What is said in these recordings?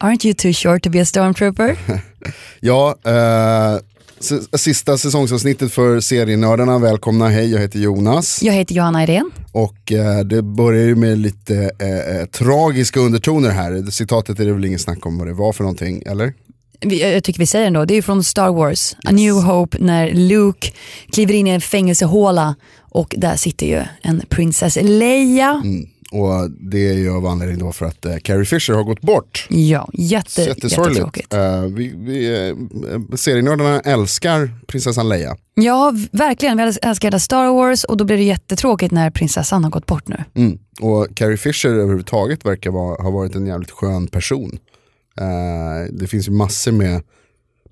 Aren't you too short to be a stormtrooper? Ja, eh, sista säsongsavsnittet för serienördarna. Välkomna, hej jag heter Jonas. Jag heter Johanna Irene. Och eh, det börjar ju med lite eh, eh, tragiska undertoner här. Citatet är det väl ingen snack om vad det var för någonting, eller? Jag tycker vi säger ändå, det är från Star Wars, A New Hope, när Luke kliver in i en fängelsehåla och där sitter ju en prinsess Leia. Mm. Och det är ju av anledning då för att eh, Carrie Fisher har gått bort. Ja, jätte, jättetråkigt. Eh, vi, vi, eh, serienördarna älskar prinsessan Leia. Ja, verkligen. Vi älskar hela Star Wars och då blir det jättetråkigt när prinsessan har gått bort nu. Mm. Och Carrie Fisher överhuvudtaget verkar vara, ha varit en jävligt skön person. Eh, det finns ju massor med,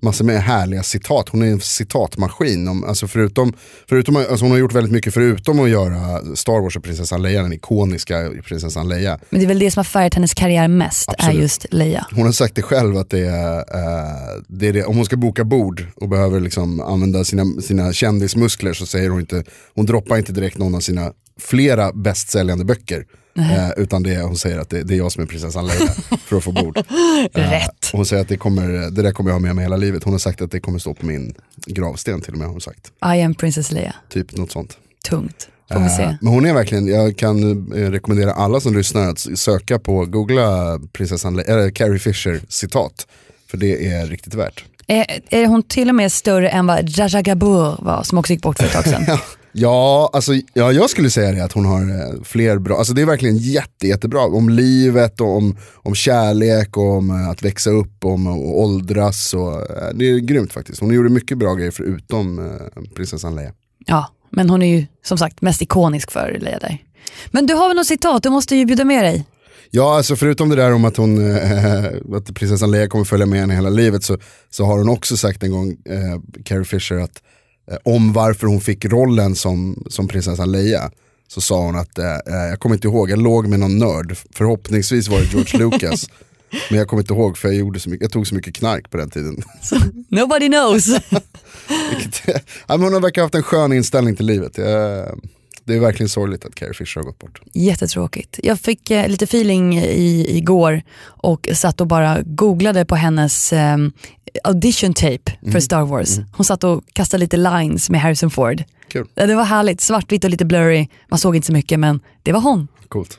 massor med härliga citat. Hon är en citatmaskin. Om, alltså förutom, förutom, alltså hon har gjort väldigt mycket förutom att göra Star Wars och prinsessan Leia, den ikoniska prinsessan Leia. Men det är väl det som har färgat hennes karriär mest, Absolut. är just Leia. Hon har sagt det själv att det är, eh, det är det, om hon ska boka bord och behöver liksom använda sina, sina kändismuskler så säger hon inte, hon droppar inte direkt någon av sina flera bästsäljande böcker. Eh, utan det hon säger att det, det är jag som är prinsessan Leia för att få bord. Eh, Rätt. och hon säger att det, kommer, det där kommer jag ha med mig hela livet. Hon har sagt att det kommer stå på min gravsten till och med. Har hon sagt. I am princess Leia. Typ något sånt. Tungt. Får vi Eh, se. Men hon är verkligen, jag kan eh, rekommendera alla som lyssnar att söka på, googla prinsessan, Le- eller Carrie Fisher citat. För det är riktigt värt. Är, är hon till och med större än vad Raja Gabor var, som också gick bort för ett tag sedan? Ja, alltså, ja, jag skulle säga det att hon har eh, fler bra, alltså det är verkligen jätte, jättebra. Om livet och om, om kärlek och om eh, att växa upp och om att åldras. Och, eh, det är grymt faktiskt. Hon gjorde mycket bra grejer förutom prinsessan Leia. Ja, men hon är ju som sagt mest ikonisk för Leia där. Men du har väl något citat, du måste ju bjuda med dig. Ja, alltså förutom det där om att, hon, eh, att prinsessan Leia kommer följa med henne hela livet så, så har hon också sagt en gång, eh, Carrie Fisher, att om varför hon fick rollen som, som prinsessan Leia. Så sa hon att, eh, eh, jag kommer inte ihåg, jag låg med någon nörd, förhoppningsvis var det George Lucas. Men jag kommer inte ihåg för jag, gjorde så mycket, jag tog så mycket knark på den tiden. Nobody knows. Vilket, ja, men hon har verkar ha haft en skön inställning till livet. Jag, det är verkligen sorgligt att Carrie Fisher har gått bort. Jättetråkigt. Jag fick eh, lite feeling i, igår och satt och bara googlade på hennes eh, audition tape för Star Wars. Hon satt och kastade lite lines med Harrison Ford. Kul, Ja, Det var härligt, svartvitt och lite blurry. Man såg inte så mycket men det var hon. coolt.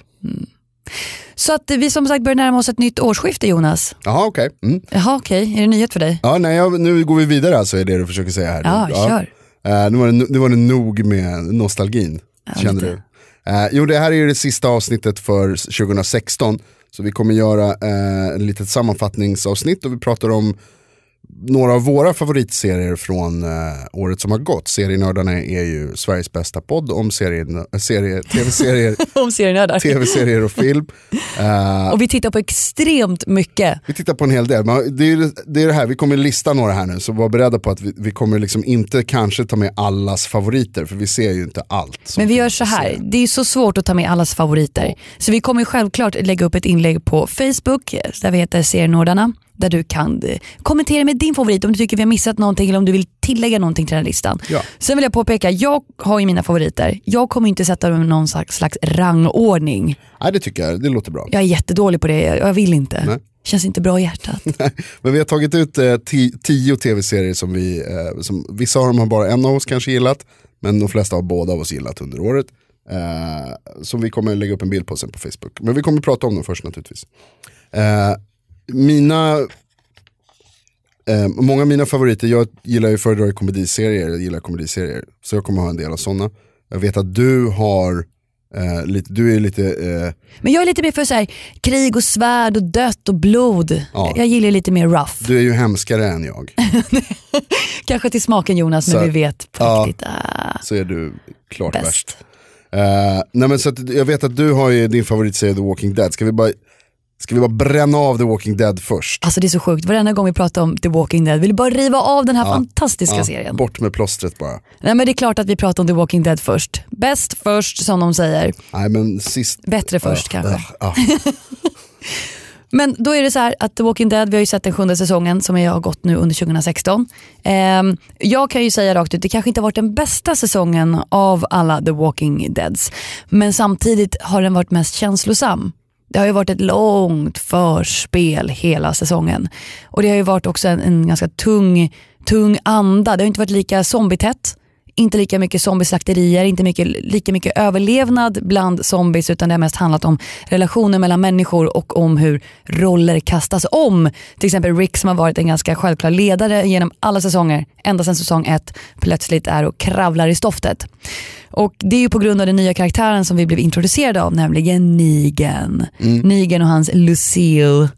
Så att vi som sagt börjar närma oss ett nytt årsskifte Jonas. Jaha okej. Mm. Jaha okej, är det nyhet för dig? Ja, nej, jag, nu går vi vidare alltså är det du försöker säga här. Ja, kör. Eh, nu, var det, nu var det nog med nostalgin, Känner du? Eh, jo, det här är ju det sista avsnittet för 2016. Så vi kommer göra eh, ett litet sammanfattningsavsnitt och vi pratar om några av våra favoritserier från eh, året som har gått. Serienördarna är ju Sveriges bästa podd om serien, serie, tv-serier, Om serienördar. tv-serier och film. Eh, Och vi tittar på extremt mycket. vi tittar på en hel del, men det är, det är det här, vi kommer lista några här nu, så var beredda på att vi, vi kommer liksom inte kanske ta med allas favoriter, för vi ser ju inte allt. Men vi gör så här, det är så svårt att ta med allas favoriter. Så vi kommer självklart lägga upp ett inlägg på Facebook där vi heter Serienördarna. Där du kan eh, kommentera med din favorit om du tycker vi har missat någonting eller om du vill tillägga någonting till den här listan. Ja. Sen vill jag påpeka, jag har ju mina favoriter. Jag kommer inte sätta dem i någon slags, slags rangordning. Nej det tycker jag, det låter bra. Jag är jättedålig på det, jag vill inte. Nej. Känns inte bra i hjärtat. Men vi har tagit ut eh, ti- tio tv-serier som vi, eh, som, vissa av dem har bara en av oss kanske gillat, men de flesta har båda av oss gillat under året. Eh, som vi kommer lägga upp en bild på sen på Facebook. Men vi kommer prata om dem först naturligtvis. Eh, mina, eh, många av mina favoriter, jag gillar ju föredrar komediserier, jag gillar komediserier. Så jag kommer ha en del av sådana. Jag vet att du har Eh, lite, du är lite, eh, Men jag är lite mer för så här, krig och svärd och dött och blod. Ja. Jag gillar lite mer rough. du är ju hemskare än jag. Kanske till smaken Jonas, Så- men vi vet på ja. riktigt. Ah, Så är du klart bäst. värst. Eh, nej men så att, jag vet att du har ju din favoritserie The Walking Dead. Ska vi bara, ska vi bara bränna av The Walking Dead först? Alltså det är så sjukt, varenda gång vi pratar om The Walking Dead vill bara riva av den här fantastiska Ja, serien. Bort med plåstret bara. Nej men det är klart att vi pratar om The Walking Dead först. Bäst först som de säger. Nej men sist... Bättre först Ah, kanske. Men då är det så här att The Walking Dead, vi har ju sett den sjunde säsongen som har gått nu under 2016. Ehm, jag kan ju säga rakt ut, det kanske inte har varit den bästa säsongen av alla The Walking Deads. Men samtidigt har den varit mest känslosam. Det har ju varit ett långt förspel hela säsongen. Och det har ju varit också en, en ganska tung, tung anda. Det har inte varit lika zombietätt. Inte lika mycket zombieslakterier, inte mycket, lika mycket överlevnad bland zombies utan det har mest handlat om relationer mellan människor och om hur roller kastas om. Till exempel Rick som har varit en ganska självklar ledare genom alla säsonger, ända sedan säsong ett, plötsligt är och kravlar i stoftet. Och Det är ju på grund av den nya karaktären som vi blev introducerade av, nämligen Negan. Negan och hans Lucille.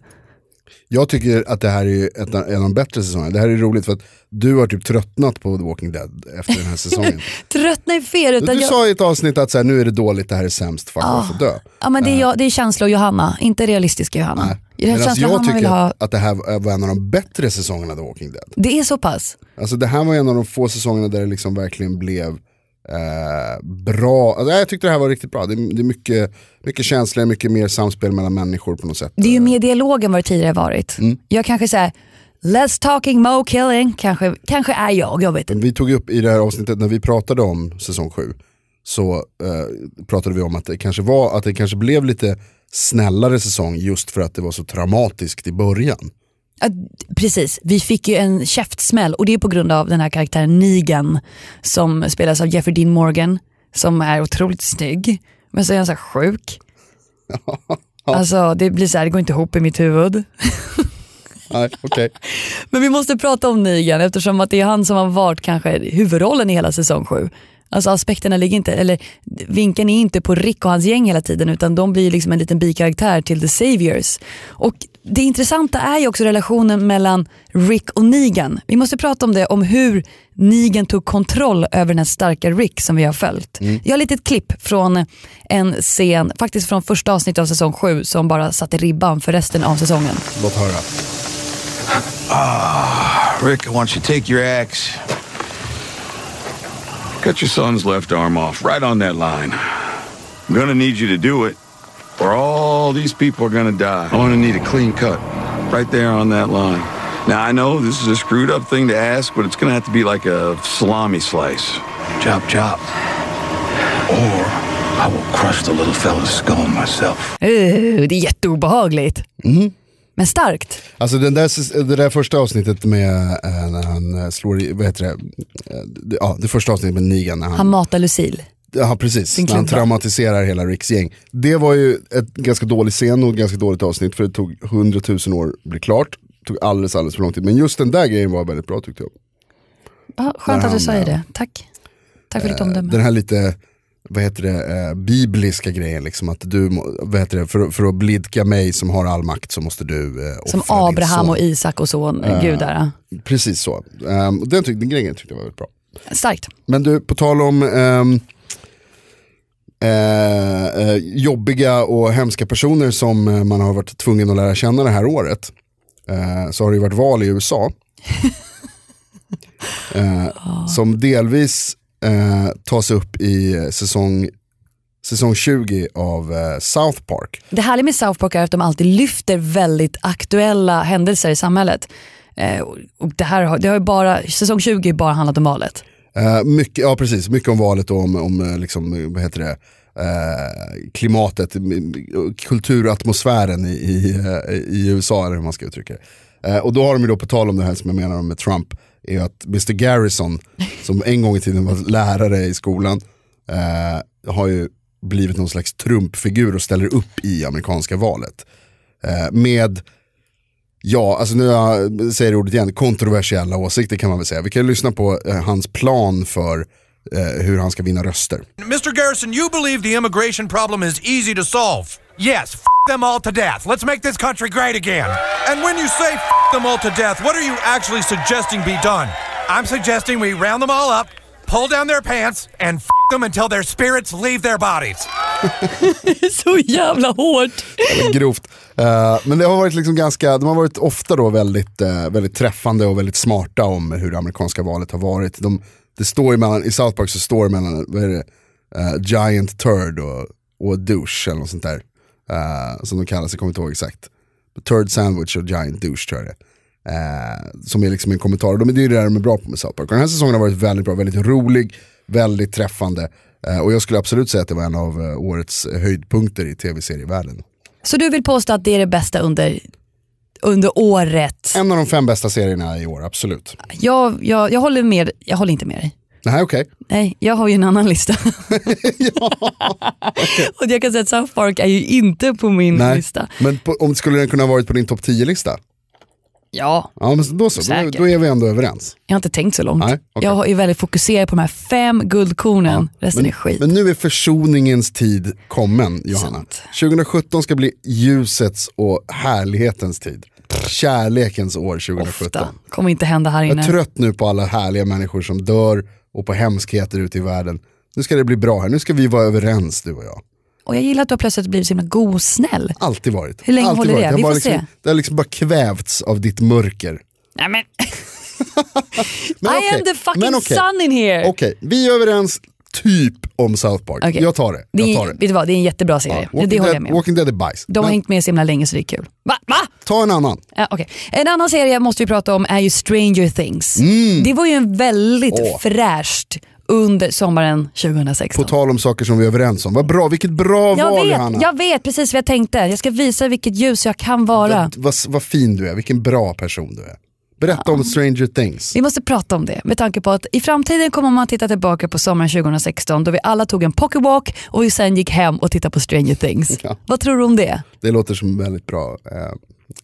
Jag tycker att det här är ett, en av de bättre säsongerna. Det här är roligt för att du har typ tröttnat på The Walking Dead efter den här säsongen. Tröttna är fel. Utan du jag... sa i ett avsnitt att så här, nu är det dåligt, det här är sämst, fuck off och dö. Ja, men det, är jag, det är känsla och Johanna, inte realistiska Johanna. Nej. Medan känsla jag tycker ha, att det här var en av de bättre säsongerna The Walking Dead. det är så pass. Alltså det här var en av de få säsongerna där det liksom verkligen blev eh, bra. Alltså, jag tyckte det här var riktigt bra. Det är, det är mycket, mycket känslor, mycket mer samspel mellan människor på något sätt. Det är ju mer dialog än vad det tidigare varit. Mm. Jag kanske säger less talking, mo killing, kanske, kanske är jag, jag vet inte. Vi tog upp i det här avsnittet när vi pratade om säsong 7 så eh, pratade vi om att det kanske var att det kanske blev lite snällare säsong just för att det var så traumatiskt i början. Ja, precis, vi fick ju en käftsmäll och det är på grund av den här karaktären Negan som spelas av Jeffrey Dean Morgan som är otroligt snygg men så är han så här sjuk. Alltså det blir så här, det går inte ihop i mitt huvud. Nej, okej. Men vi måste prata om Negan eftersom att det är han som har varit kanske huvudrollen i hela säsong 7. Alltså aspekterna ligger inte, eller vinkeln är inte på Rick och hans gäng hela tiden utan de blir liksom en liten bikaraktär till The Saviors. Och det intressanta är ju också relationen mellan Rick och Negan. Vi måste prata om det, om hur Negan tog kontroll över den här starka Rick som vi har följt. Jag har ett litet klipp från en scen, faktiskt från första avsnittet av säsong 7 som bara satte ribban för resten av säsongen. Låt höra. Rick, why don't you take your axe? Cut your son's left arm off, right on that line. I'm gonna need you to do it, or all these people are gonna die. I'm gonna need a clean cut, right there on that line. Now, I know this is a screwed up thing to ask, but it's gonna have to be like a salami slice. Chop, chop. Or I will crush the little fella's skull myself. Uh, det är jätteobehagligt. Men starkt. Alltså den där, det där första avsnittet med eh, när han eh, slår i, vad heter det? Eh, ja, det första avsnittet med Negan när han, Han matar Lucille. ja, precis, när han traumatiserar hela Ricks gäng. Det var ju ett ganska dålig scen och ett ganska dåligt avsnitt för det tog hundratusen år att bli klart. Det tog alldeles, alldeles för lång tid. Men just den där grejen var väldigt bra tyckte jag. Ja, skönt När att du han, säger eh, det. Tack. Tack för ditt omdöme. Den här lite, vad heter det, eh, bibliska grejen liksom att du, vad heter det, för, för att blidka mig som har all makt så måste du eh, Som Abraham och Isak och son, gudar. Precis så. Um, den, tyck, den grejen tyckte jag var väldigt bra. Starkt. Men du, på tal om ehm, eh, eh, jobbiga och hemska personer som eh, man har varit tvungen att lära känna det här året. Eh, så har det ju varit val i USA. eh, som delvis eh, tas upp i säsong, säsong 20 av eh, South Park. Det härliga med South Park är att de alltid lyfter väldigt aktuella händelser i samhället. Eh, och det här har, det har ju bara, säsong 20 har bara handlat om valet. Eh, mycket, ja precis, mycket om valet och om, om eh, liksom, vad heter det, eh, klimatet, kulturatmosfären i, i, i USA eller hur man ska uttrycka det. Och då har de ju då på tal om det här som jag menar med Trump, är ju att Mr Garrison, som en gång i tiden var lärare i skolan, eh, har ju blivit någon slags Trump-figur och ställer upp i amerikanska valet. Eh, med Ja, alltså nu eh, jag säger ordet igen, kontroversiella åsikter kan man väl säga. Vi kan ju lyssna på eh, hans plan för eh, hur han ska vinna röster. Mr. Garrison, you believe the immigration problem is easy to solve. Yes, f them all to death. Let's make this country great again. And when you say f them all to death, what are you actually suggesting be done? I'm suggesting we round them all up, pull down their pants, and f them until their spirits leave their bodies. Så jävla hårt. Grovt. Eh, men det har varit liksom ganska, de har varit ofta då väldigt, eh, väldigt träffande och väldigt smarta om hur det amerikanska valet har varit. De, det står ju mellan, I South Park så står det mellan, vad är det, Eh, Giant Turd och, och Douche eller något sånt där. Eh, som de kallas, jag kommer inte ihåg exakt. Turd Sandwich och Giant Douche tror jag det är. som är liksom en kommentar, och de, är ju det där de är bra på med South Park. Och den här säsongen har varit väldigt bra, väldigt rolig, väldigt träffande. Eh, och jag skulle absolut säga att det var en av årets höjdpunkter i tv-serievärlden. Så du vill påstå att det är det bästa under, under året? En av de fem bästa serierna i år, absolut. Jag, jag, jag, håller, med, jag håller inte med dig. Nej, okej. Nej, jag har ju en annan lista. Och jag kan säga att South Park är ju inte på min Nej. lista. Men på, om skulle den kunna ha varit på din topp 10-lista? Ja, Ja, men då så. Då, Säkert. då är vi ändå överens. jag har inte tänkt så långt. Nej, okej. Jag är väldigt fokuserad på de här fem guldkornen, resten Men, är skit. men nu är försoningens tid kommen, Johanna. Sant. 2017 ska bli ljusets och härlighetens tid. Kärlekens år 2017. Ofta. Kommer inte hända här Jag inne. är trött nu på alla härliga människor som dör och på hemskheter ute i världen. Nu ska det bli bra här, nu ska vi vara överens du och jag. Och jag gillar att du har plötsligt blivit så himla god och snäll. Alltid varit. Hur länge Alltid håller varit. det? Vi får liksom, se. Det har liksom bara kvävts av ditt mörker. Nej men, Men I okej, am the fucking men okej. sun in here. Okej, vi är överens typ om South Park. Okej. Jag tar det. Det Jag är, tar det. vet du vad, det är en jättebra serie. Ja, det, håller jag Dead, med. Walking Dead är bajs. De har Men hängt med så himla länge så det är kul. Va? Va? Ta en annan. Ja, okej. En annan serie måste vi prata om är ju Stranger Things. Det var ju en väldigt Mm. Åh. fräscht under sommaren 2016. På tal om saker som vi är överens om. Vad bra, vilket bra jag, val vet, Johanna. jag vet precis vad jag tänkte. Jag ska visa vilket ljus jag kan vara. Vad, vad, vad fin du är, vilken bra person du är. Berätta om Stranger Things. Vi måste prata om det med tanke på att i framtiden kommer man titta tillbaka på sommaren 2016 då vi alla tog en pocketwalk och vi sen gick hem och tittade på Stranger Things. Ja. Vad tror du om det? Det låter som väldigt bra, eh,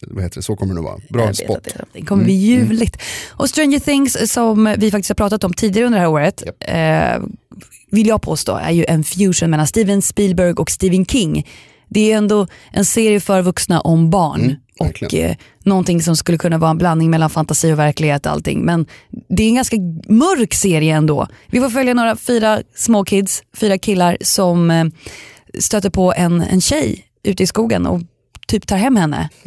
vad heter det, så kommer det nog vara. Bra Jag spot. det, det kommer bli ljuvligt. Och Stranger Things som vi faktiskt har pratat om tidigare under det här året eh, vill jag påstå är ju en fusion mellan Steven Spielberg och Stephen King. Det är ändå en serie för vuxna om barn. Och eh, någonting som skulle kunna vara en blandning mellan fantasi och verklighet och allting. Men det är en ganska mörk serie ändå. Vi får följa några fyra små kids, fyra killar som eh, stöter på en, en tjej ute i skogen och typ tar hem henne.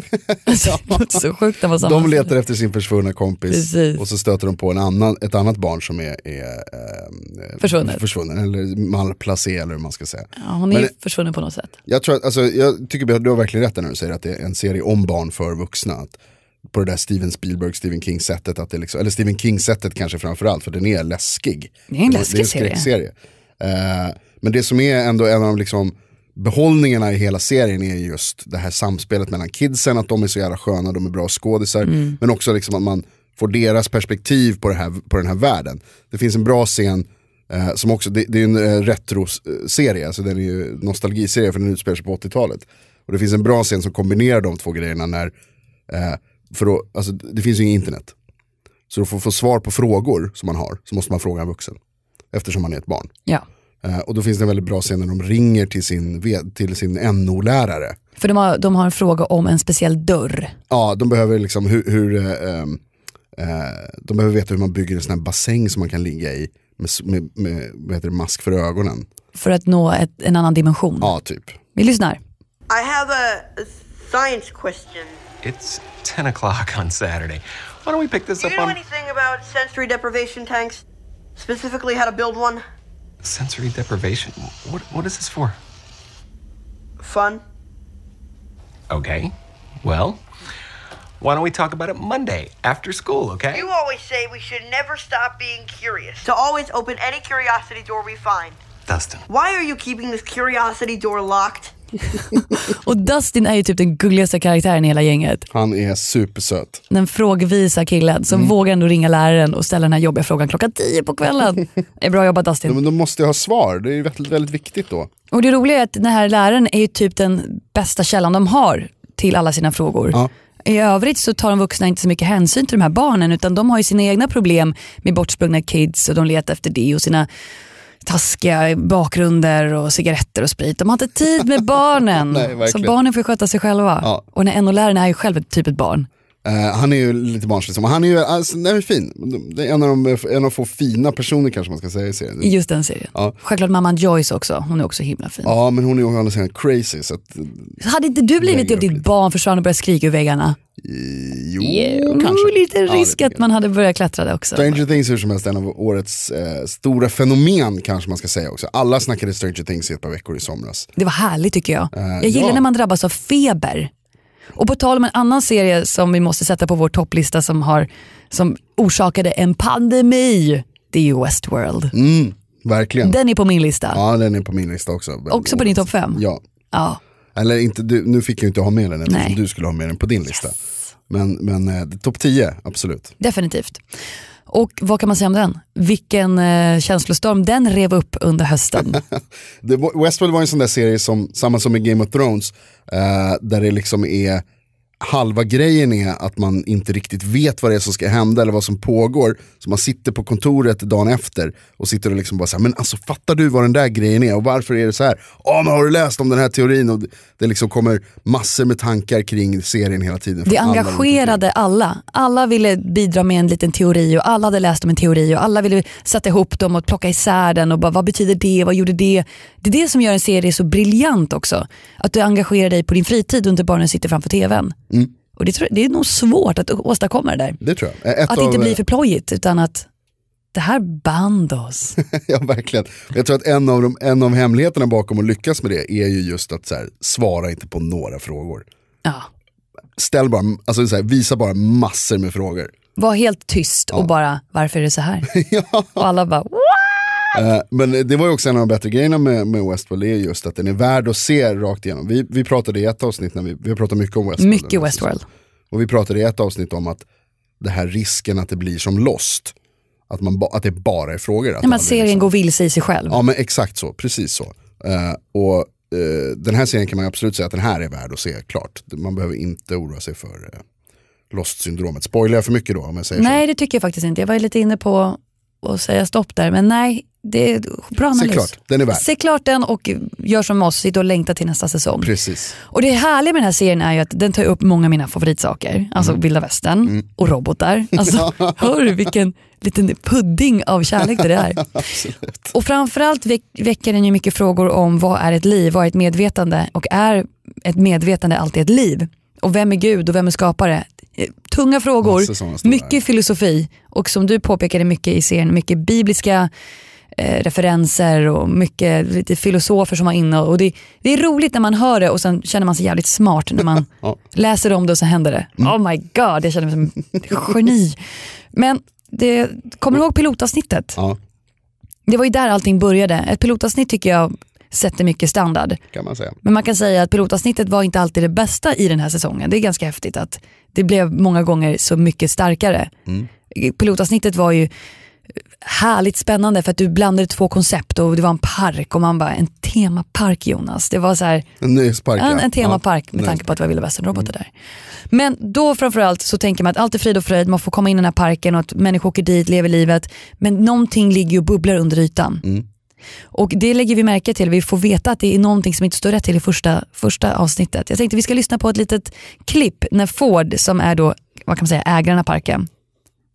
Alltså, det så sjukt när man De sammanställer. letar efter sin försvunna kompis Precis. och så stöter de på en annan, ett annat barn som är, är eh, Försvunnet. försvunnen, eller malplacé eller hur man ska säga. Ja, hon är Men- ju försvunnen på något sätt. Jag, tror alltså, jag tycker du har verkligen rätt när du säger att det är en serie om barn för vuxna. Att på det där Steven Spielberg, Stephen King sättet, att det liksom, eller Stephen King sättet kanske framförallt, för den är läskig. Det är en det läskig är en skräckserie. Eh, men det som är ändå en av de liksom, behållningarna i hela serien är just det här samspelet mellan kidsen, att de är så jävla sköna, de är bra skådisar. Men också liksom att man får deras perspektiv på, här, på den här världen. Det finns en bra scen Eh, som också, det, det är en eh, retro-serie, alltså den är ju nostalgiserie för den utspelar sig på 80-talet. Och det finns en bra scen som kombinerar de två grejerna när, eh, för då, alltså, det finns ju inget internet. Så för att få svar på frågor som man har så måste man fråga en vuxen. Eftersom man är ett barn. Ja. Eh, och då finns det en väldigt bra scen när de ringer till sin, till sin NO-lärare. För de har, de har en fråga om en speciell dörr. Ja, de behöver liksom hur, hur eh, ehm, eh, de behöver veta hur man bygger en sån här bassäng som man kan ligga i med, med, med vad heter det, mask för ögonen. För att nå ett, en annan dimension. Ja, typ. Vi lyssnar. I have a, science question. It's 10 o'clock on Saturday. Why don't we pick this Do up you know on anything about sensory deprivation tanks? Specifically, how to build one? Sensory deprivation? What, what is this for? Fun? Okay. Well, why don't we talk about it Monday after school, okay? You always say we should never stop being curious. To always open any curiosity door we find. Dustin. Why are you keeping this curiosity door locked? Och Dustin är ju typ den gulligaste karaktären i hela gänget. Han är supersöt. Den frågvisa killen som Mm. vågar ändå ringa läraren och ställa den här jobbiga frågan klockan 10 på kvällen. Det är bra jobbat Dustin. Men de måste ju ha svar, det är väldigt, väldigt viktigt då. Och det roliga är att den här läraren är ju typ den bästa källan de har till alla sina frågor. Ja. i övrigt så tar de vuxna inte så mycket hänsyn till de här barnen utan de har ju sina egna problem med bortsprungna kids och de letar efter det och sina taskiga bakgrunder och cigaretter och sprit. De har inte tid med barnen. Nej, så barnen får sköta sig själva. Ja. Och den NO-läraren är ju själv typ ett barn. Eh, han är ju lite barnslig, som- han är ju alltså, är fin. Det är en av de en av få fina personer kanske man ska säga i serien. I just den serien. Ja. Självklart mamman Joyce också, hon är också himla fin. Ja men hon är ju å andra sidan crazy så att, Hade inte du blivit Lägger om ditt barn försvann och började skrika ur väggarna? jo Jo, kanske. lite Ja, risk det att man hade börjat klättra där också. Stranger Things är hur som helst en av årets eh, stora fenomen kanske man ska säga också. Alla snackade Stranger Things i ett par veckor i somras. Det var härligt tycker jag. Eh, jag gillar ja. när man drabbas av feber. Och på tal om en annan serie som vi måste sätta på vår topplista som, har, som orsakade en pandemi. Det är ju Westworld. Mm, verkligen. Den är på min lista. Ja den är på min lista också. Också på din topp fem? Ja. Ja. Eller inte, du, nu fick jag inte ha med den eftersom du skulle ha med den på din lista. Men, men eh, topp 10, absolut. Definitivt. Och vad kan man säga om den? Vilken eh, känslostorm den rev upp under hösten. Westworld var en sån där serie som, samma som i Game of Thrones, eh, där det liksom är halva grejen är att man inte riktigt vet vad det är som ska hända eller vad som pågår. Så man sitter på kontoret dagen efter och sitter och liksom bara så här, men alltså fattar du vad den där grejen är och varför är det så här? Ja men har du läst om den här teorin? Och det, liksom kommer massor med tankar kring serien hela tiden. Det engagerade alla. Alla ville bidra med en liten teori och alla hade läst om en teori och alla ville sätta ihop dem och plocka isär den och bara vad betyder det, vad gjorde det? Det är det som gör en serie så briljant också. Att du engagerar dig på din fritid och inte bara sitter framför tvn. Mm. Och det, tror, det är nog svårt att åstadkomma det där. Det tror jag. Ett Att av, inte bli för plojigt utan att det här band oss. ja verkligen. Jag tror att en av, de, en av hemligheterna bakom att lyckas med det är ju just att så här, svara inte på några frågor. Ja. Ställ bara, alltså så här, visa bara massor med frågor. Var helt tyst och bara varför är det så här? Och alla bara Eh, men det var ju också en av de bättre grejerna med, med Westworld, är just att den är värd att se rakt igenom. Vi, vi pratade i ett avsnitt, när vi, vi har pratat mycket om Westworld. mycket Westworld. Och vi pratade i ett avsnitt om att det här risken att det blir som Lost. Att, man ba, att det bara är frågor. Att Nej, aldrig serien liksom- går vilse i sig själv. Ja men exakt så, precis så. Eh, och eh, den här serien kan man absolut säga att den här är värd att se klart. Man behöver inte oroa sig för uh, Lost-syndromet. Spoilar jag för mycket då om jag säger så? Nej det tycker jag faktiskt inte. Jag var lite inne på att säga stopp där men nej, det är bra analys. Se klart, den är värd. Se klart den och gör som oss, sitt och längta till nästa säsong. Precis. Och det härliga med den här serien är ju att den tar upp många av mina favoritsaker. Alltså Mm. vilda västern och robotar. Alltså, hör du vilken liten pudding av kärlek det är. Och framförallt väck, väcker den ju mycket frågor om vad är ett liv, vad är ett medvetande och är ett medvetande alltid ett liv? Och vem är Gud och vem är skapare? Eh, Tunga frågor, mycket filosofi och som du påpekade mycket i serien, mycket bibliska eh, referenser och mycket lite filosofer som var inne. Och det, det är roligt när man hör det och sen känner man sig jävligt smart när man Ja. läser om det och så händer det. Oh my god, jag känner mig som ett geni. Men det, kommer du ihåg pilotavsnittet? Ja, Det var ju där allting började. Ett pilotavsnitt tycker jag sätter mycket standard. kan man säga. Men man kan säga att pilotavsnittet var inte alltid det bästa i den här säsongen. Det är ganska häftigt att det blev många gånger så mycket starkare. Pilotavsnittet var ju härligt spännande för att du blandade två koncept och det var en park och man bara, en temapark Jonas. Det var så här, En nöjespark en, en temapark Ja, med tanke på att det var vilda västern-robotar där. Men då framförallt så tänker man att allt är frid och fröjd, man får komma in i den här parken och att människor åker dit, lever livet. Men någonting ligger och bubblar under ytan. Och det lägger vi märke till, vi får veta att det är någonting som inte står rätt till i första, första avsnittet. Jag tänkte vi ska lyssna på ett litet klipp när Ford, som är då, vad kan man säga, ägaren av parken,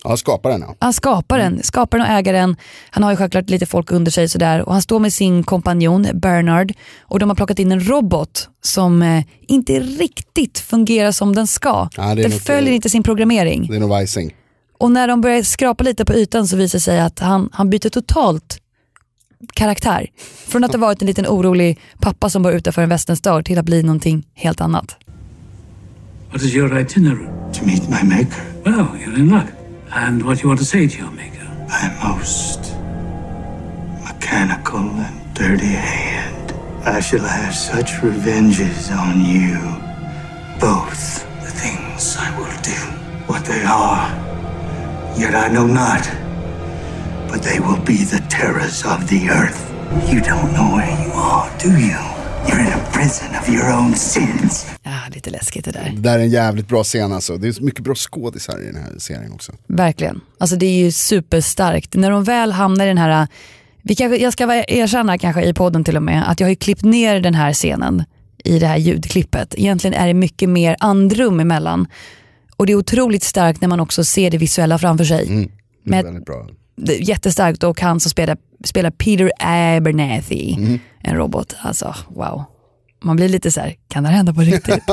Ja, skaparen ja. han skaparen, skaparen och ägaren, han har ju självklart lite folk under sig sådär och han står med sin kompanjon Bernard och de har plockat in en robot som eh, inte riktigt fungerar som den ska. Ja, det den följer inte sin programmering. Det är nog vajsing. Och när de börjar skrapa lite på ytan så visar det sig att han, han byter totalt karaktär. Från att ha varit en liten orolig pappa som var utanför en västernstad till att bli någonting helt annat. What is your itinerary? To meet my maker, Well, you're in luck. And what you want to say to your maker? my most mechanical and dirty hand. I shall have such revenges on you. Both the things I will do, what they are, yet I know not. But they will be the terrors of the earth. You don't know where you are, do you? You're in a prison of your own sins. Ja, lite läskigt det där. Det där är en jävligt bra scen alltså. Det är så mycket bra skådisar i den här serien också. Verkligen. Alltså det är ju superstarkt. När de väl hamnar i den här, vi kanske, jag ska vara- erkänna kanske i podden till och med, att jag har ju klippt ner den här scenen i det här ljudklippet. Egentligen är det mycket mer andrum emellan. Och det är otroligt starkt när man också ser det visuella framför sig. Det är väldigt bra. Jättestarkt och han som spelar, spelar Peter Abernathy, Mm. en robot. Alltså wow. Man blir lite så här, kan det här hända på riktigt?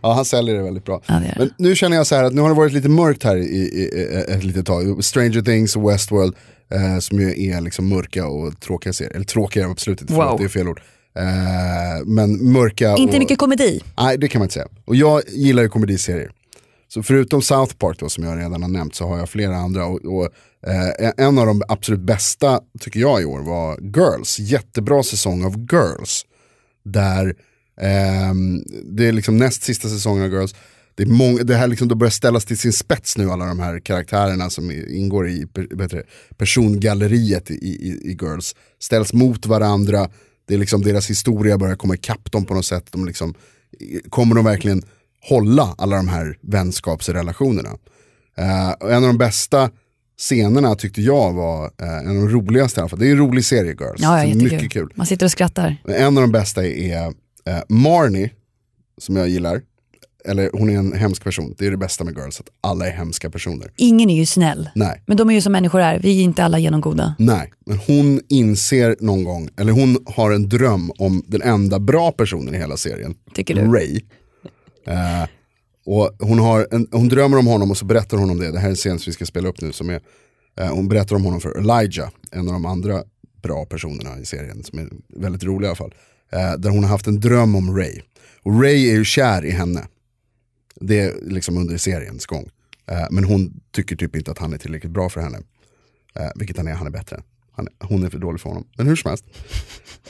Ja, han säljer det väldigt bra. Ja, det. Men nu känner jag så här att nu har det varit lite mörkt här i, i, i ett litet tag. Stranger Things och Westworld eh, som ju är liksom mörka och tråkiga serier. Eller tråkiga absolut inte, Wow. förlåt, det är fel ord. Eh, men mörka Inte och... mycket komedi. Nej, det kan man inte säga. Och jag gillar ju komediserier. Så förutom South Park då, som jag redan har nämnt så har jag flera andra. Och, och, eh, en av de absolut bästa tycker jag i år var Girls. Jättebra säsong av Girls. Där eh, det är liksom näst sista säsongen av Girls. Det, är många, det här liksom då börjar ställas till sin spets nu alla de här karaktärerna som ingår i per, persongalleriet i, i, i Girls. Ställs mot varandra, det är liksom deras historia börjar komma ikapp dem på något sätt. De liksom, kommer de verkligen hålla alla de här vänskapsrelationerna? Eh, en av de bästa scenerna tyckte jag var eh, en av de roligaste i alla fall. Det är en rolig serie Girls. Ja, ja, mycket kul. Man sitter och skrattar. En av de bästa är eh, Marnie, som jag gillar. Eller hon är en hemsk person, det är det bästa med Girls, att alla är hemska personer. Ingen är ju snäll. Nej, Men de är ju som människor är, vi är inte alla genomgoda. nej, men hon inser någon gång, eller hon har en dröm om den enda bra personen i hela serien, Tycker du? Ray. Eh, och hon, har en, hon drömmer om honom och så berättar hon om det, det här är en scen som vi ska spela upp nu, som är, eh, hon berättar om honom för Elijah, en av de andra bra personerna i serien, som är väldigt rolig i alla fall. Eh, där hon har haft en dröm om Ray. Och Ray är ju kär i henne. Det är liksom under seriens gång. Eh, men hon tycker typ inte att han är tillräckligt bra för henne. Eh, vilket han är, han är bättre. Han, hon är för dålig för honom. Men hur som helst.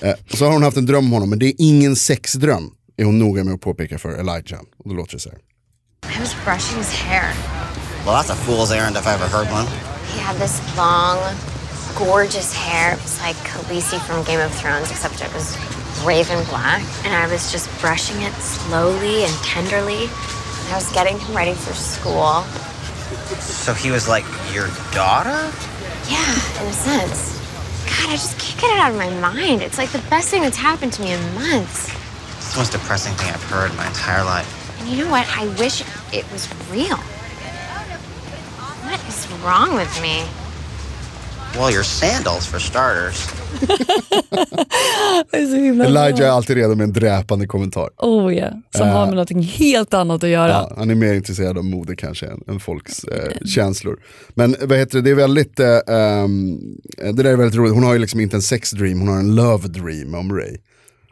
Eh, så har hon haft en dröm om honom, men det är ingen sexdröm. Är hon noga med att påpeka för Elijah. Och då låter det så här. Brushing his hair. Well, that's a fool's errand if I ever heard one. He had this long, gorgeous hair. It was like Khaleesi from Game of Thrones, except it was raven black. And I was just brushing it slowly and tenderly. And I was getting him ready for school. So he was like your daughter? Yeah, in a sense. God, I just can't get it out of my mind. It's like the best thing that's happened to me in months. It's the most depressing thing I've heard in my entire life. And you know what? I wish it was real. What is wrong with me? Well, your sandals, for starters. Elijah är alltid redo med en dräpande kommentar. Oh ja, som Eh. har med någonting helt annat att göra. Ja, han är mer intresserad av mode kanske än, än folks eh, känslor. Men vad heter det, det är väldigt, eh, ehm, det där är väldigt roligt. Hon har ju liksom inte en sex dream, hon har en love dream om Ray.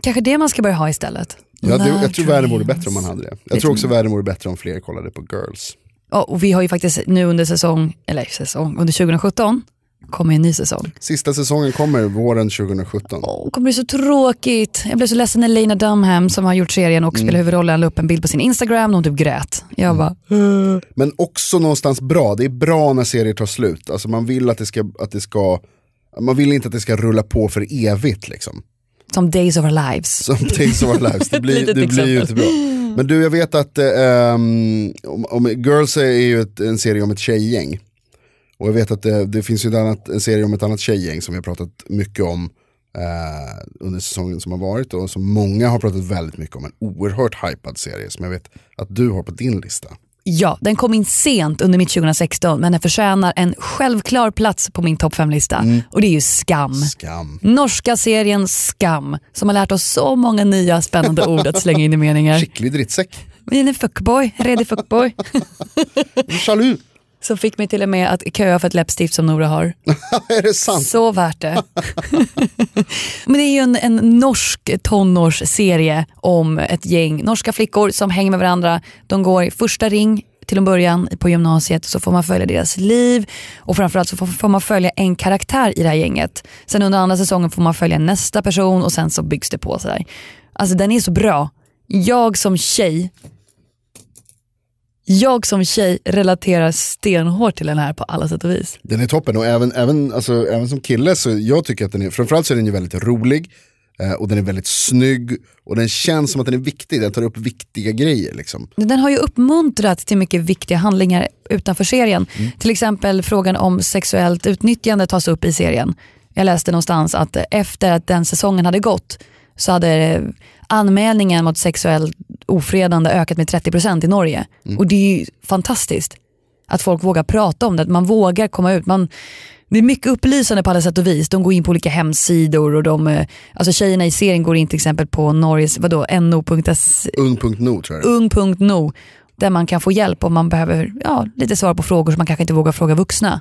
Kanske det man ska börja ha istället. Ja, det, jag tror världen vore bättre om man hade det. Det Jag tror också världen vore bättre om fler kollade på Girls. Ja, och vi har ju faktiskt nu under säsong, eller säsong, under 2017 kommer en ny säsong. Sista säsongen kommer våren 2017. Det kommer bli så tråkigt. Jag blev så ledsen när Lena Dunham som har gjort serien och spelar huvudrollen la upp en bild på sin Instagram och hon typ grät. Jag bara, Men också någonstans bra, det är bra när serier tar slut. Alltså man vill att det ska, att det ska man vill inte att det ska rulla på för evigt liksom. Som Days of Our Lives. Som Days of Our Lives, det blir, det blir ju inte bra. Men du, jag vet att um, om, Girls är ju ett, en serie om ett tjejgäng. Och jag vet att det, det finns ju annat, en serie om ett annat tjejgäng som vi har pratat mycket om eh, under säsongen som har varit och som många har pratat väldigt mycket om. En oerhört hypad serie som jag vet att du har på din lista. Ja, den kom in sent under mitt 2016 men den förtjänar en självklar plats på min topp 5-lista. Och det är ju Skam. Skam. Norska serien Skam som har lärt oss så många nya spännande ord att slänga in i meningar. Skicklig drittsäck. En fuckboy, redig fuckboy. Salut! Som fick mig till och med att köa för ett läppstift som Nora har. är det sant? Så värt det. Men det är ju en, en norsk tonårsserie om ett gäng norska flickor som hänger med varandra. De går i första ring till en början på gymnasiet så får man följa deras liv och framförallt så får, man följa en karaktär i det här gänget. Sen under andra säsongen får man följa nästa person och sen så byggs det på sådär. Alltså den är så bra. Jag som tjej jag som tjej relaterar stenhårt till den här på alla sätt och vis. Den är toppen och även, även, alltså, även som kille så jag tycker att den är, framförallt så är den ju väldigt rolig. Eh, och den är väldigt snygg och den känns som att den är viktig, den tar upp viktiga grejer. Liksom. Den har ju uppmuntrat till mycket viktiga handlingar utanför serien. Till exempel frågan om sexuellt utnyttjande tas upp i serien. Jag läste någonstans att efter att den säsongen hade gått så hade anmälningen mot sexuellt ofredande ökat med 30% i Norge. Och det är ju fantastiskt att folk vågar prata om det, att man vågar komma ut. Man, det är mycket upplysande på alla sätt och vis. De går in på olika hemsidor och de, eh, alltså tjejerna i serien går in till exempel på Norges, vadå, no.se Ung.no tror jag ung.no där man kan få hjälp om man behöver ja, lite svar på frågor som man kanske inte vågar fråga vuxna.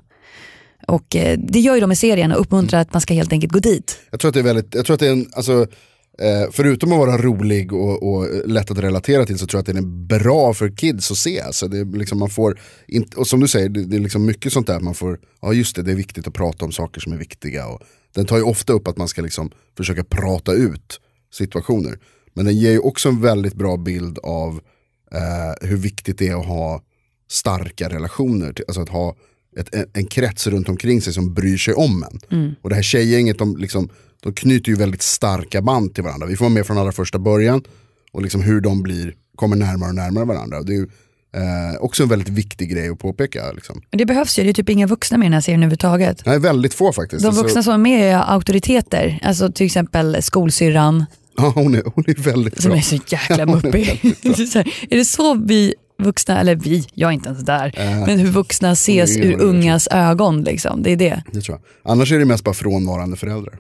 Och eh, det gör ju de i serien och uppmuntrar att man ska helt enkelt gå dit. Jag tror att det är väldigt, jag tror att det är en, alltså, eh, förutom att vara rolig och, och lätt att relatera till så tror jag att den är bra för kids att se. Alltså det är liksom man får, inte, och som du säger, det, det är liksom mycket sånt där man får, ja just det, det är viktigt att prata om saker som är viktiga. Och den tar ju ofta upp att man ska liksom försöka prata ut situationer. Men den ger ju också en väldigt bra bild av eh, hur viktigt det är att ha starka relationer, till, alltså att ha ett, en, en krets runt omkring sig som bryr sig om en. Mm. Och det här tjejgänget, de, liksom, de knyter ju väldigt starka band till varandra. Vi får vara med från allra första början och liksom hur de blir, kommer närmare och närmare varandra. Det är ju eh, också en väldigt viktig grej att påpeka. Liksom. Men Det behövs ju, det är typ inga vuxna med i den här serien överhuvudtaget. Nej, väldigt få faktiskt. De Alltså, vuxna som är med är auktoriteter, alltså till exempel skolsyrran ja, hon, är, hon är väldigt som bra. är så jäkla Ja, muppig. Det är är det så vi vuxna, eller vi, jag är inte ens där, Äh, men hur vuxna ses ur ungas ögon. Liksom. Det är det. Det tror jag. Annars är det mest bara frånvarande föräldrar.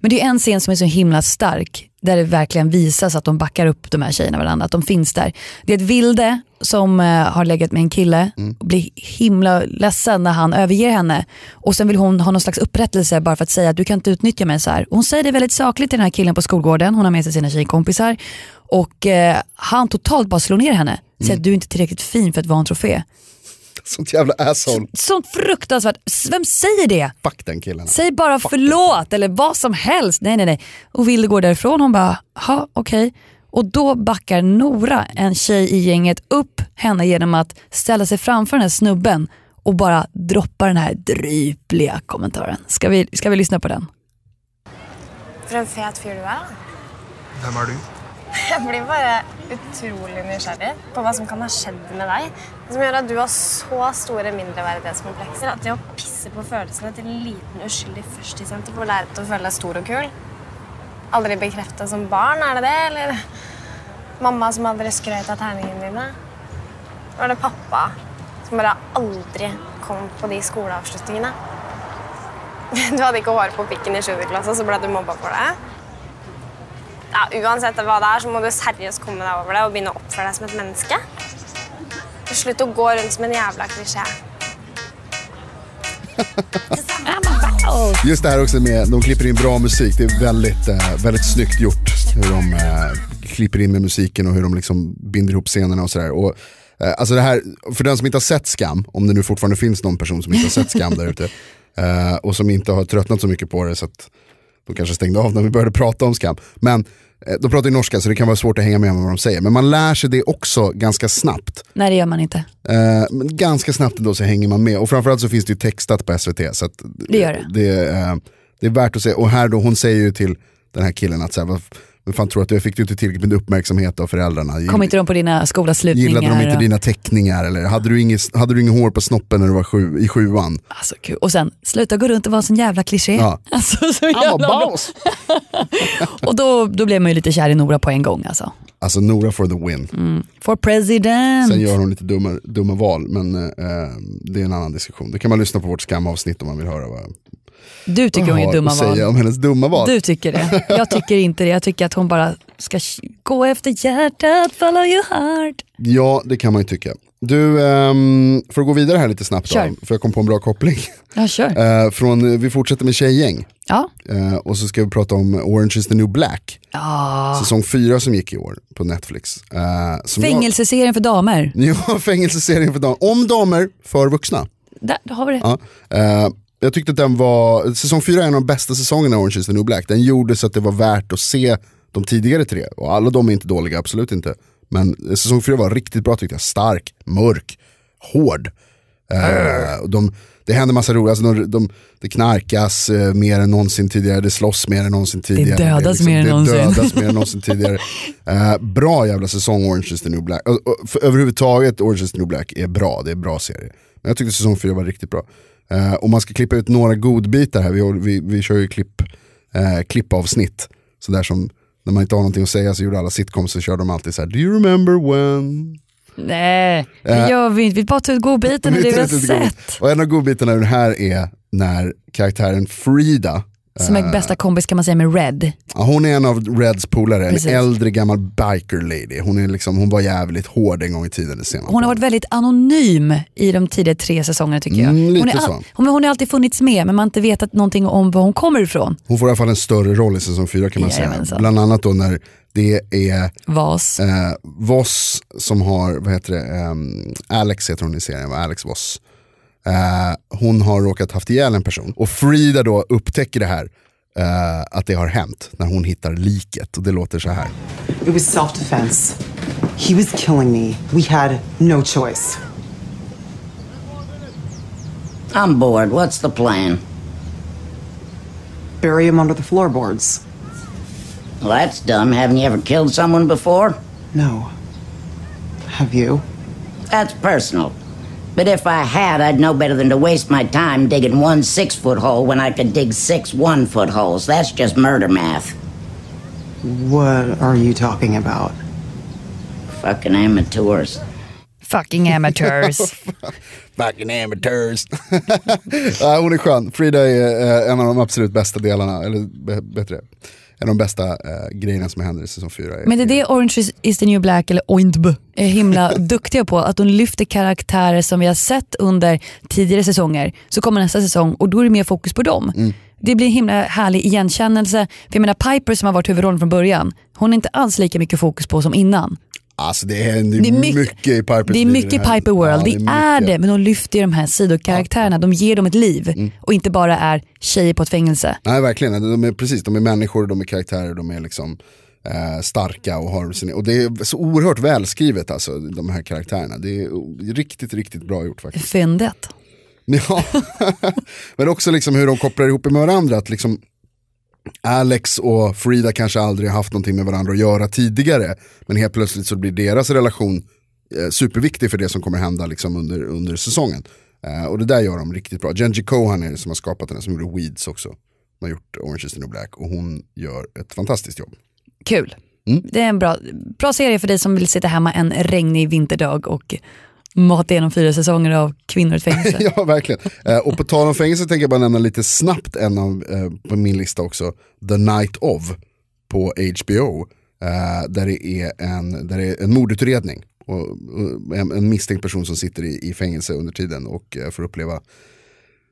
Men det är en scen som är så himla stark, där det verkligen visas att de backar upp de här tjejerna varandra, att de finns där. Det är ett vilde som eh, har legat med en kille och blir himla ledsen när han överger henne. Och sen vill hon ha någon slags upprättelse bara för att säga att du kan inte utnyttja mig så här. Och hon säger det väldigt sakligt till den här killen på skolgården, hon har med sig sina tjejkompisar. Och eh, han totalt bara slår ner henne, säger att du är inte tillräckligt fin för att vara en trofé. Sånt jävla asshole. Sånt fruktansvärt, vem säger det? Fuck den killen. Säg bara förlåt eller vad som helst. Nej nej nej. Och Vilde går därifrån hon bara, ha okej. Och då backar Nora, en tjej i gänget, upp henne genom att ställa sig framför den här snubben och bara droppa den här drypliga kommentaren. Ska vi, ska vi lyssna på den? En fet fyr du da. Hvem er du? Jeg blir bare utrolig nysgjerrig på hva som kan ha skjedd med deg. Det som gjør at du har så store mindreverdighetskomplekser at det å pisse på følelsene til en liten uskyldig førstesjente får lære deg til å føle deg stor og kul. Aldri bekrefta som barn, er det det? Eller mamma som aldri skrøt av terningene dine? Var det pappa som bare aldri kom på de skoleavslutningene? Du hadde ikke hår på pikken i 7. klasse, så ble du mobba for det? Ja, uansett hva det er, så må du seriøst komme deg over det og begynne å oppføre deg som et menneske. Slutt å gå rundt som en jævla klisjé. Just det här också med, de klipper in bra musik, det är väldigt, eh, väldigt snyggt gjort. Hur de eh, klipper in med musiken och hur de liksom binder ihop scenerna och sådär. Och, eh, alltså det här, för den som inte har sett Skam, om det nu fortfarande finns någon person som inte har sett Skam där ute, eh, och som inte har tröttnat så mycket på det så att de kanske stängde av när vi började prata om Skam. Men eh, de pratar ju norska så det kan vara svårt att hänga med vad de säger. Men man lär sig det också ganska snabbt. Nej det gör man inte. Eh, men ganska snabbt ändå så hänger man med. Och framförallt så finns det ju textat på SVT. Så att Det gör det. Det, eh, det är värt att se. Och här då, hon säger ju till den här killen att så här, vad fan tror att du fick du inte tillräckligt med uppmärksamhet av föräldrarna? Kom inte de på dina skolavslutningar? Gillade de inte och- dina teckningar? Eller hade du inget, hade du inget hår på snoppen när du var sju, i sjuan? Alltså, kul. Och sen, sluta gå runt och vara sån jävla kliché. Ja. Alltså, så jävla boss. Och då, då blev man ju lite kär i Nora på en gång alltså. Alltså Nora for the win. Mm. For president. Sen gör hon lite dumma, dumma val, men eh, det är en annan diskussion. Det kan man lyssna på vårt skamavsnitt om man vill höra vad Du tycker hon är har dumma val. säga om hennes dumma val. Du tycker det. Jag tycker inte det. Jag tycker att hon bara ska gå efter hjärtat, follow your heart. Ja, det kan man ju tycka. Du, ehm, för att gå vidare här lite snabbt då, för jag kom på en bra koppling. Ja, kör. Eh, från, vi fortsätter med tjejgäng. Ja. Eh, och så ska vi prata om Orange is the new black. Ja. Säsong 4 som gick i år på Netflix. Eh, som jag- Fängelseserien för damer. Ja, fängelseserien för damer. Om damer, för vuxna. Där har vi det. Ja. Jag tyckte att den var, säsong 4 är en av de bästa säsongerna av Orange is the new black. Den gjorde så att det var värt att se de tidigare tre. Och alla de är inte dåliga, absolut inte. Men säsong 4 var riktigt bra tyckte jag. Stark, mörk, hård. Och de det händer massa roligt, alltså de, de, det knarkas eh, mer än någonsin tidigare, det slåss mer än någonsin tidigare. dödas är mer än det någonsin. dödas mer än någonsin tidigare. Eh, bra jävla säsong Orange is the new black. Överhuvudtaget Orange is the new black är bra, det är bra serie. Men jag tyckte säsong 4 var riktigt bra. Eh, om man ska klippa ut några godbitar här, vi, vi, vi kör ju klipp, eh, klippavsnitt. Sådär som när man inte har någonting att säga så gjorde alla sitcoms så körde de alltid så här: Do you remember when? Nej, det Eh, gör vi inte. Vi bara tar ut godbitarna, det vi har sett. Och en av godbitarna i den här är när karaktären Frida, Som är eh, bästa kompis kan man säga med Red. ja, hon är en av Reds polare, en Precis. äldre gammal biker lady. Hon, är liksom, hon var jävligt hård en gång i tiden. Det Hon har varit väldigt anonym i de tidigare tre säsongerna tycker jag. Mm, hon, är så. hon, hon har alltid funnits med men man har inte vetat någonting om var hon kommer ifrån. Hon får i alla fall en större roll i säsong 4 kan man säga. Bland annat då när det är Vas. eh, Voss som har, vad heter det, Ehm, Alex heter hon i serien? Alex Voss. Eh, hon har råkat haft ihjäl en person och Frida då upptäcker det här, eh, att det har hänt när hon hittar liket och det låter så här. It was self defense. He was killing me. We had no choice. I'm bored. What's the plan? Bury him under the floorboards. Well, that's dumb. Haven't you ever killed someone before? No. Have you? That's personal. But if I had, I'd know better than to waste my time digging one six foot hole when I could dig six one foot holes. That's just murder math. What are you talking about? Fucking amateurs. Fucking amateurs. Fucking amateurs. ja, hon är skön. Frida är eh, en av de absolut bästa delarna, eller bättre, en av de bästa eh, grejerna som händer i säsong 4. Men det är det Orange is, is the new black, eller OINTB, är himla duktiga på. Att de lyfter karaktärer som vi har sett under tidigare säsonger. Så kommer nästa säsong och då är det mer fokus på dem. Mm. Det blir en himla härlig igenkännelse. För jag menar Piper som har varit huvudrollen från början, hon är inte alls lika mycket fokus på som innan. Alltså det är, det är, Det mycket, mycket- i Pipers Det är i mycket. Piper World, Ja, det, är, mycket. det. Men de lyfter ju de här sidokaraktärerna, de ger dem ett liv. Mm. Och inte bara är tjejer på ett fängelse. Nej verkligen, de är, precis, de är människor, de är karaktärer, de är liksom eh, starka och har sin, och det är så oerhört välskrivet alltså, de här karaktärerna. Det är riktigt, riktigt bra gjort faktiskt. Fyndet. Ja, men också liksom hur de kopplar ihop med varandra. Att liksom Alex och Frida kanske aldrig har haft någonting med varandra att göra tidigare. Men helt plötsligt så blir deras relation eh, superviktig för det som kommer hända liksom under, under säsongen. Eh, och det där gör de riktigt bra. Genji Cohan är det som har skapat den, som gjorde Weeds också. Som har gjort Orange is the new black och hon gör ett fantastiskt jobb. Kul. Mm. Det är en bra, bra serie för dig som vill sitta hemma en regnig vinterdag och mata igenom fyra säsonger av kvinnor i fängelse. ja, verkligen. Eh, och på tal om fängelse tänker jag bara nämna lite snabbt en av, eh, på min lista också, The Night of på HBO. Eh, där det är en, där det är en mordutredning. Och, och en, en misstänkt person som sitter i, i fängelse under tiden och eh, får uppleva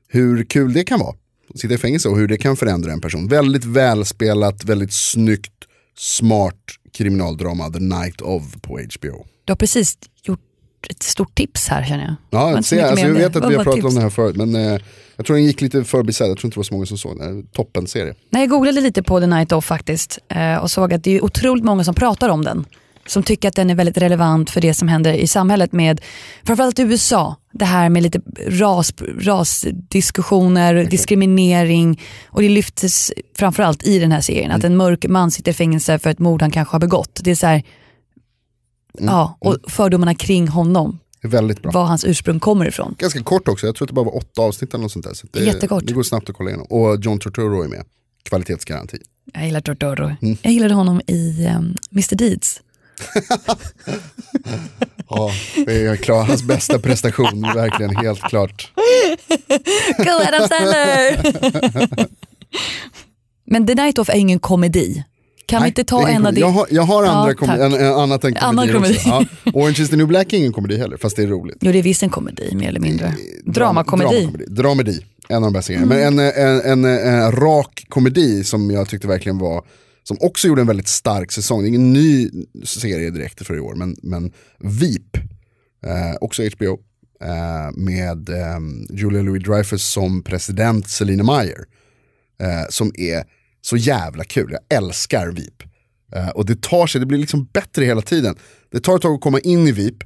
hur kul det kan vara. Att sitta i fängelse och hur det kan förändra en person. Väldigt välspelat, väldigt snyggt, smart kriminaldrama, The Night of på HBO. Du har precis ett stort tips här känner jag. Ja, inte så se, mycket alltså, jag om vet att vi har pratat om tips. det här förut, men eh, jag tror den gick lite förbisedd. Jag tror inte det var så många som såg den. Toppen serie. Nej, jag googlade lite på The Night Off faktiskt eh, och såg att det är otroligt många som pratar om den. Som tycker att den är väldigt relevant för det som händer i samhället med framförallt i USA. Det här med lite ras, rasdiskussioner, diskriminering och det lyftes framförallt i den här serien. Att en mörk man sitter i fängelse för ett mord han kanske har begått. Det är så här, ja, och fördomarna kring honom. Väldigt bra. Var hans ursprung kommer ifrån. Ganska kort också, jag tror att det bara var åtta avsnitt eller något sånt där. Så det, Jättekort. Det går snabbt att kolla igenom. Och John Turturro är med. Kvalitetsgaranti. Jag gillar Tortoro. Mm. Jag gillade honom i um, Mr Deeds. Ja, det är klar, hans bästa prestation, verkligen helt klart. Go Adam Sandler! Men The Night Of är ingen komedi. Kan vi inte ta en av det? Jag har, jag har andra Ja, en, en, annat än Annan komedier komedi. Ja. Orange is the new black är ingen komedi heller, fast det är roligt. Jo det är visst en komedi mer eller mindre. Dramakomedi. Dramakomedi. Dramedi, en av de bästa grejerna. Men en, en, en, rak komedi som jag tyckte verkligen var, som också gjorde en väldigt stark säsong. Det är ingen ny serie direkt för i år, men, men VIP, eh, också HBO, eh, med eh, Julia Louis-Dreyfus som president Selina Meyer. Eh, som är så jävla kul, jag älskar VIP. Eh, och det tar sig, det blir liksom bättre hela tiden. Det tar ett tag att komma in i VIP,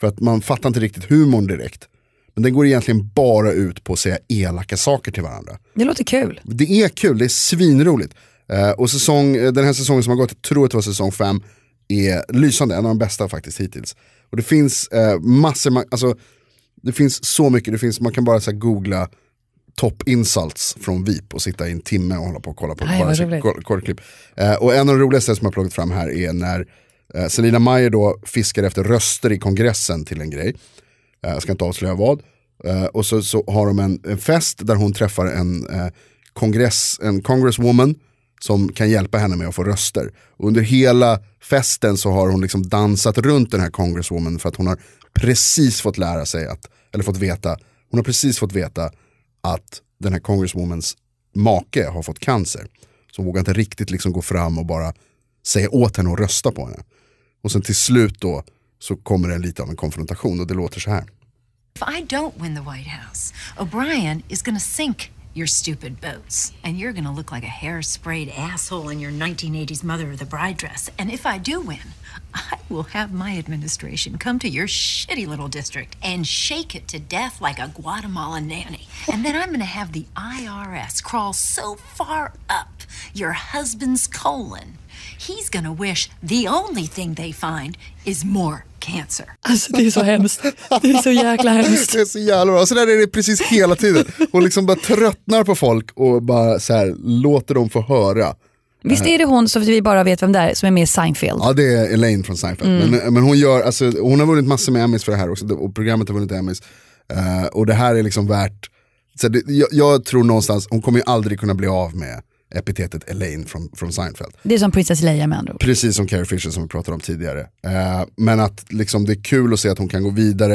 för att man fattar inte riktigt humorn direkt. Men den går egentligen bara ut på att säga elaka saker till varandra. Det låter kul. Det är kul, det är svinroligt. Eh, och säsong, eh, den här säsongen som har gått, jag tror att det var säsong 5, är lysande, en av de bästa faktiskt hittills. Och det finns eh, massor, ma- alltså, det finns så mycket, det finns, man kan bara så googla top insults från VIP och sitta i en timme och hålla på och kolla på Nej, bara kortklipp. Eh, och en av de roligaste som jag plockat fram här är när eh, Selina Meyer då fiskar efter röster i kongressen till en grej. Eh, jag ska inte avslöja vad. Eh, och så, så har de en, en fest där hon träffar en, eh, kongress, en congresswoman som kan hjälpa henne med att få röster. Och under hela festen så har hon liksom dansat runt den här congresswoman för att hon har precis fått lära sig att, eller fått veta, hon har precis fått veta att den här congresswomans make har fått cancer. Så hon vågar inte riktigt liksom gå fram och bara säga åt henne att rösta på henne. Och sen till slut då så kommer det lite av en konfrontation och det låter så här. If I don't win the White House, O'Brien is gonna sink your stupid boats, and you're to look like a hair-sprayed asshole in your 1980s Mother of the Bride dress. And if I do win, I will have my administration come to your shitty little district and shake it to death like a Guatemalan nanny. And then I'm to have the IRS crawl so far up your husband's colon, he's to wish the only thing they find is more cancer. Alltså det är så hemskt. Det är så jäkla hemskt. Det är så jävla bra. Så där är det precis hela tiden. Hon liksom bara tröttnar på folk och bara så här, låter dem få höra. Visst är det hon som vi bara vet vem det är som är med i Seinfeld? Ja det är Elaine från Seinfeld. Mm. Men, men hon, gör, alltså, hon har vunnit massor med Emmys för det här också och programmet har vunnit Emmys. Eh, och det här är liksom värt, så det, jag, jag tror någonstans, hon kommer ju aldrig kunna bli av med epitetet Elaine från, från Seinfeld. Det är som Princess Leia med andra ord. Precis som Carrie Fisher som vi pratade om tidigare. Eh, men att liksom, det är kul att se att hon kan gå vidare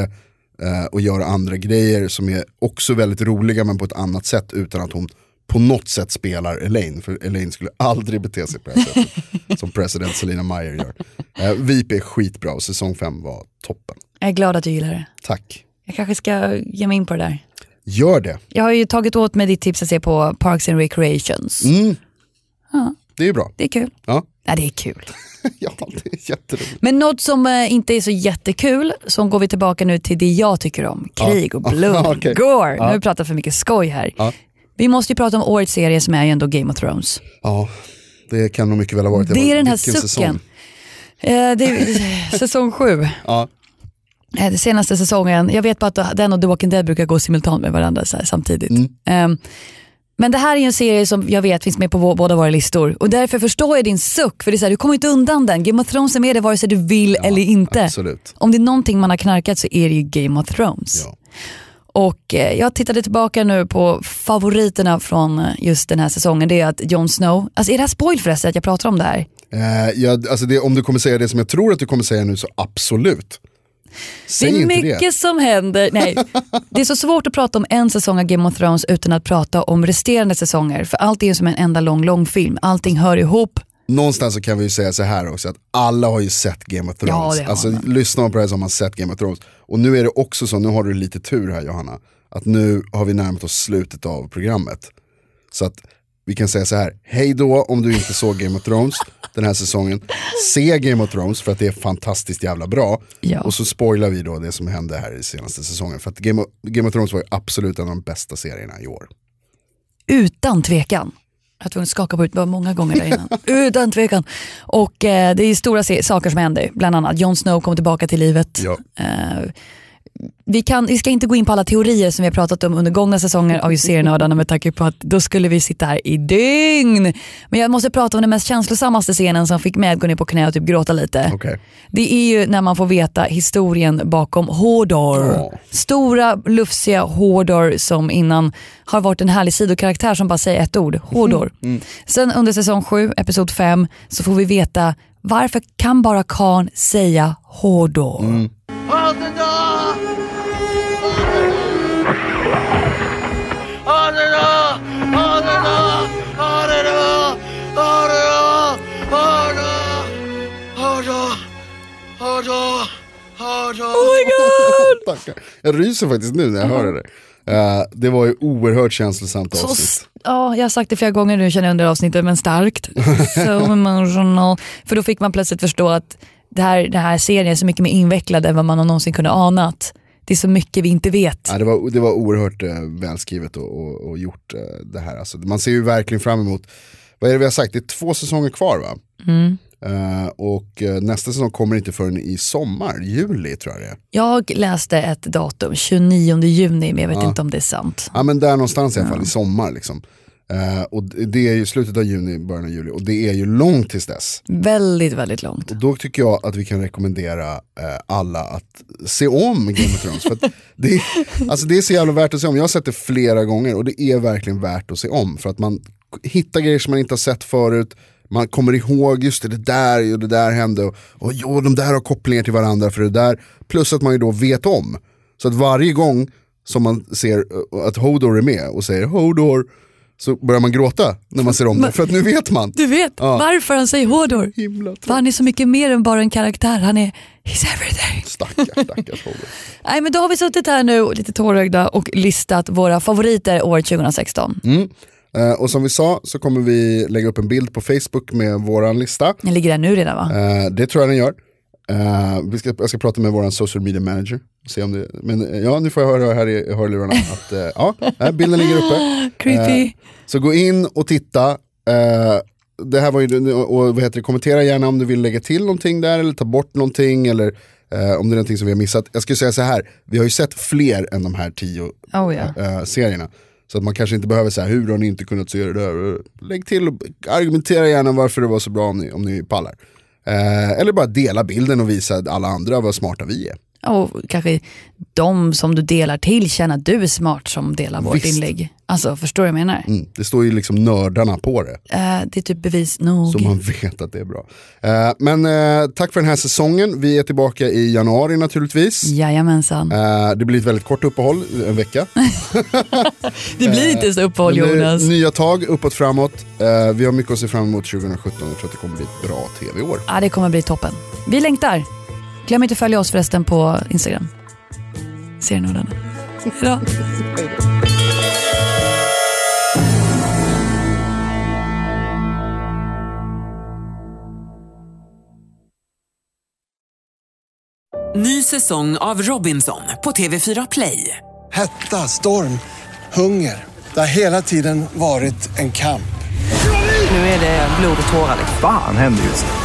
eh, och göra andra grejer som är också väldigt roliga men på ett annat sätt utan att hon på något sätt spelar Elaine. För Elaine skulle aldrig bete sig på det här sättet som president Selina Meyer gör. Eh, VIP är skitbra och säsong 5 var toppen. Jag är glad att du gillar det. Tack. Jag kanske ska ge mig in på det där. Gör det. Jag har ju tagit åt mig ditt tips att se på Parks and Recreations. Mm. Ja, Det är ju bra. det är kul. Ja. Ja, det är kul. ja, det är jätteroligt. Men något som eh, inte är så jättekul, så går vi tillbaka nu till det jag tycker om. Krig och Ja. blod, Okej. gore. Nu Ja. vi pratat för mycket skoj här. Ja. Vi måste ju prata om årets serie som är ju ändå Game of Thrones. Ja, det kan nog mycket väl ha varit. Det var- är den här sucken. säsong? Eh, det är säsong sju. Ja. Eh, den senaste säsongen, jag vet bara att den och The Walking Dead brukar gå simultant med varandra så här, samtidigt. Mm. Ehm, men det här är en serie som jag vet finns med på båda våra listor och därför förstår jag din suck för det är så här, du kommer inte undan den. Game of Thrones är med dig vare sig du vill eller inte. Absolut. Om det är någonting man har knarkat så är det ju Game of Thrones. Och eh, jag tittade tillbaka nu på favoriterna från eh, just den här säsongen. Det är att Jon Snow, alltså är det här spoil förresten att jag pratar om det här? Eh, jag, alltså det, om du kommer säga det som jag tror att du kommer säga nu så absolut. Säg det är mycket det. som händer. Nej, det är så svårt att prata om en säsong av Game of Thrones utan att prata om resterande säsonger. För allt är ju som en enda lång, lång film. Allting hör ihop. Någonstans så kan vi ju säga så här också att alla har ju sett Game of Ja, Thrones. har alltså, lyssnar man på det här så har man sett Game of Thrones. Och nu är det också så, nu har du lite tur här Johanna, att nu har vi närmat oss slutet av programmet. Så att vi kan säga så här, hej då om du inte såg Game of Thrones den här säsongen. Se Game of Thrones för att det är fantastiskt jävla bra. Ja. Och så spoilar vi då det som hände här i senaste säsongen. För att Game of, Game of Thrones var ju absolut en av de bästa serierna i år. Utan tvekan. Jag tror att skaka på huvudet, det var många gånger där innan. Utan tvekan. Och eh, det är stora saker som händer. Bland annat Jon Snow kommer tillbaka till livet. Eh, vi, kan, vi ska inte gå in på alla teorier som vi har pratat om under gångna säsonger av serienördarna med tanke på att då skulle vi sitta här i dygn. Men jag måste prata om den mest känslosammaste scenen som fick mig att gå ner på knä och typ gråta lite. Det är ju när man får veta historien bakom Hodor. Stora lufsiga Hodor som innan har varit en härlig sidokaraktär som bara säger ett ord, Hodor. Sen under säsong 7, episod 5, så får vi veta varför kan bara Khan säga Hodor? Hold the Oh my god! Tackar. Jag ryser faktiskt nu när jag hör det. Eh, det var ju oerhört känslosamt avsnitt. ja, jag har sagt det flera gånger nu känner jag under avsnittet, men starkt. So emotional. För då fick man plötsligt förstå att det här, den här serien är så mycket mer invecklad än vad man någonsin kunnat anat. det är så mycket vi inte vet. Ja, det, var, det var oerhört eh, välskrivet och, och, och gjort eh, det här. Alltså, man ser ju verkligen fram emot, vad är det vi har sagt, det är två säsonger kvar va? Mm. Eh, och eh, nästa säsong kommer inte förrän i sommar, juli tror jag det är. Jag läste ett datum, 29 juni, men jag vet Ja. inte om det är sant. Ja men där någonstans i alla fall, i sommar liksom. Eh, och det är ju slutet av juni, början av juli och det är ju långt tills dess. Väldigt, väldigt långt. Och då tycker jag att vi kan rekommendera alla att se om Game of Thrones. för det, är, alltså det är så jävla värt att se om. Jag har sett det flera gånger och det är verkligen värt att se om. För att man hittar grejer som man inte har sett förut. Man kommer ihåg, just det, det där och det där hände. Och, och jo, de där har kopplingar till varandra för det där. Plus att man ju då vet om. Så att varje gång som man ser eh, att Hodor är med och säger Hodor så börjar man gråta när man ser om det. För att nu vet man. Du vet Ja. varför han säger Hodor. För han är så mycket mer än bara en karaktär. Han är he's everything. Stackars, stackars Hodor. Nej men då har vi suttit här nu lite tårögda och listat våra favoriter år 2016. Mm. Eh, och som vi sa så kommer vi lägga upp en bild på Facebook med våran lista. Den ligger där nu redan va? Eh, det tror jag den gör. Eh, vi ska, jag ska prata med våran social media manager. Se om det, men eh, ja, nu får jag höra här i hörlurarna att eh, ja, bilden ligger uppe. Creepy. Eh, så gå in och titta. Det här var ju, och vad heter det, kommentera gärna om du vill lägga till någonting där eller ta bort någonting eller eh, om det är någonting som vi har missat. Jag skulle säga så här, vi har ju sett fler än de här tio Oh, ja. eh, serierna. Så att man kanske inte behöver säga hur har ni inte kunnat se det där? Lägg till och argumentera gärna varför det var så bra om ni, om ni pallar. Eh, eller bara dela bilden och visa alla andra vad smarta vi är. Och kanske de som du delar till känner att du är smart som delar vårt Visst. inlägg. Alltså förstår du vad jag menar? Mm, det står ju liksom nördarna på det. Eh, det är typ bevis nog. Så man vet att det är bra. Eh, men eh, tack för den här säsongen. Vi är tillbaka i januari naturligtvis. Jajamensan. Eh, det blir ett väldigt kort uppehåll, en vecka. Det blir inte så uppehåll Jonas. Nya tag, uppåt framåt. Vi har mycket att se fram emot 2017. Jag tror att det kommer bli ett bra tv-år. Ja, det kommer bli toppen. Vi längtar. Glöm inte att följa oss förresten på Instagram. Serienördarna. Hejdå. Ny säsong av Robinson på TV4 Play. Hetta, storm, hunger. Det har hela tiden varit en kamp. Nu är det blod och tårar. Fan händer just nu.